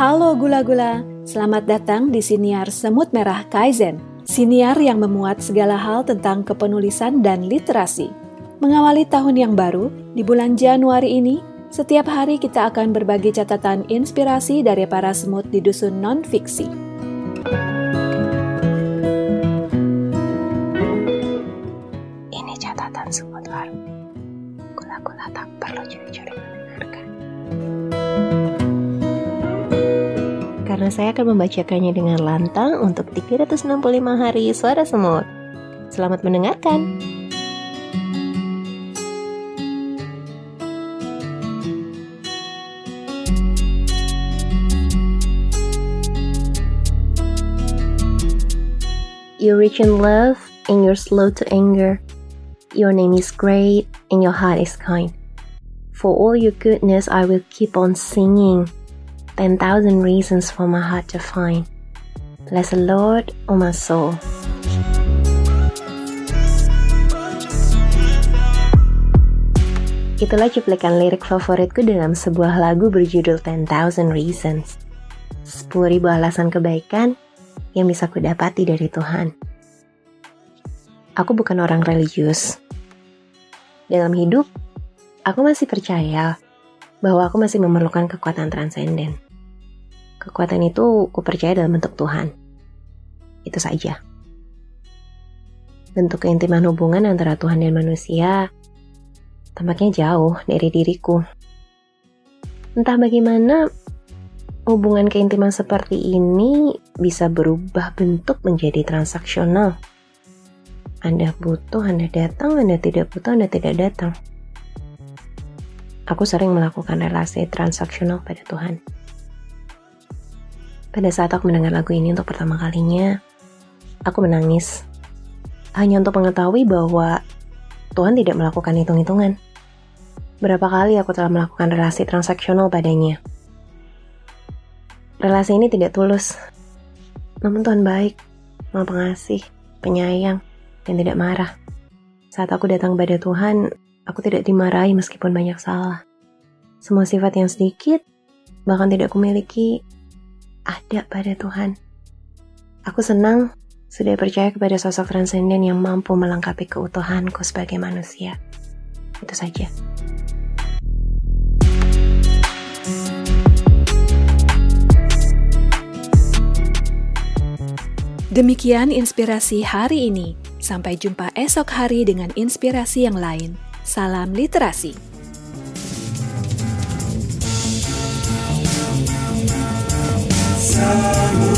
Halo gula-gula, selamat datang di Siniar Semut Merah Kaizen. Siniar yang memuat segala hal tentang kepenulisan dan literasi. Mengawali tahun yang baru, di bulan Januari ini, setiap hari kita akan berbagi catatan inspirasi dari para semut di dusun non-fiksi. Ini catatan semut baru. Gula-gula tak perlu curi-curi Karena saya akan membacakannya dengan lantang untuk 365 hari suara semut. Selamat mendengarkan. You're rich in love and you're slow to anger. Your name is great and your heart is kind. For all your goodness, I will keep on singing. 10,000 reasons for my heart to find. Bless the Lord, O my soul. Itulah cuplikan lirik favoritku dalam sebuah lagu berjudul 10,000 Reasons. 10.000 alasan kebaikan yang bisa ku dapati dari Tuhan. Aku bukan orang religius. Dalam hidup, aku masih percaya bahwa aku masih memerlukan kekuatan transenden. Kekuatan itu ku percaya dalam bentuk Tuhan. Itu saja. Bentuk keintiman hubungan antara Tuhan dan manusia tampaknya jauh dari diriku. Entah bagaimana hubungan keintiman seperti ini bisa berubah bentuk menjadi transaksional. Anda butuh, Anda datang, Anda tidak butuh, Anda tidak datang. Aku sering melakukan relasi transaksional pada Tuhan. Pada saat aku mendengar lagu ini untuk pertama kalinya, aku menangis. Hanya untuk mengetahui bahwa Tuhan tidak melakukan hitung-hitungan. Berapa kali aku telah melakukan relasi transaksional padanya. Relasi ini tidak tulus. Namun Tuhan baik, maha pengasih, penyayang, dan tidak marah. Saat aku datang pada Tuhan, aku tidak dimarahi meskipun banyak salah. Semua sifat yang sedikit, bahkan tidak kumiliki, ada pada Tuhan. Aku senang sudah percaya kepada sosok transenden yang mampu melengkapi keutuhanku sebagai manusia. Itu saja. Demikian inspirasi hari ini. Sampai jumpa esok hari dengan inspirasi yang lain. Salam literasi. Semua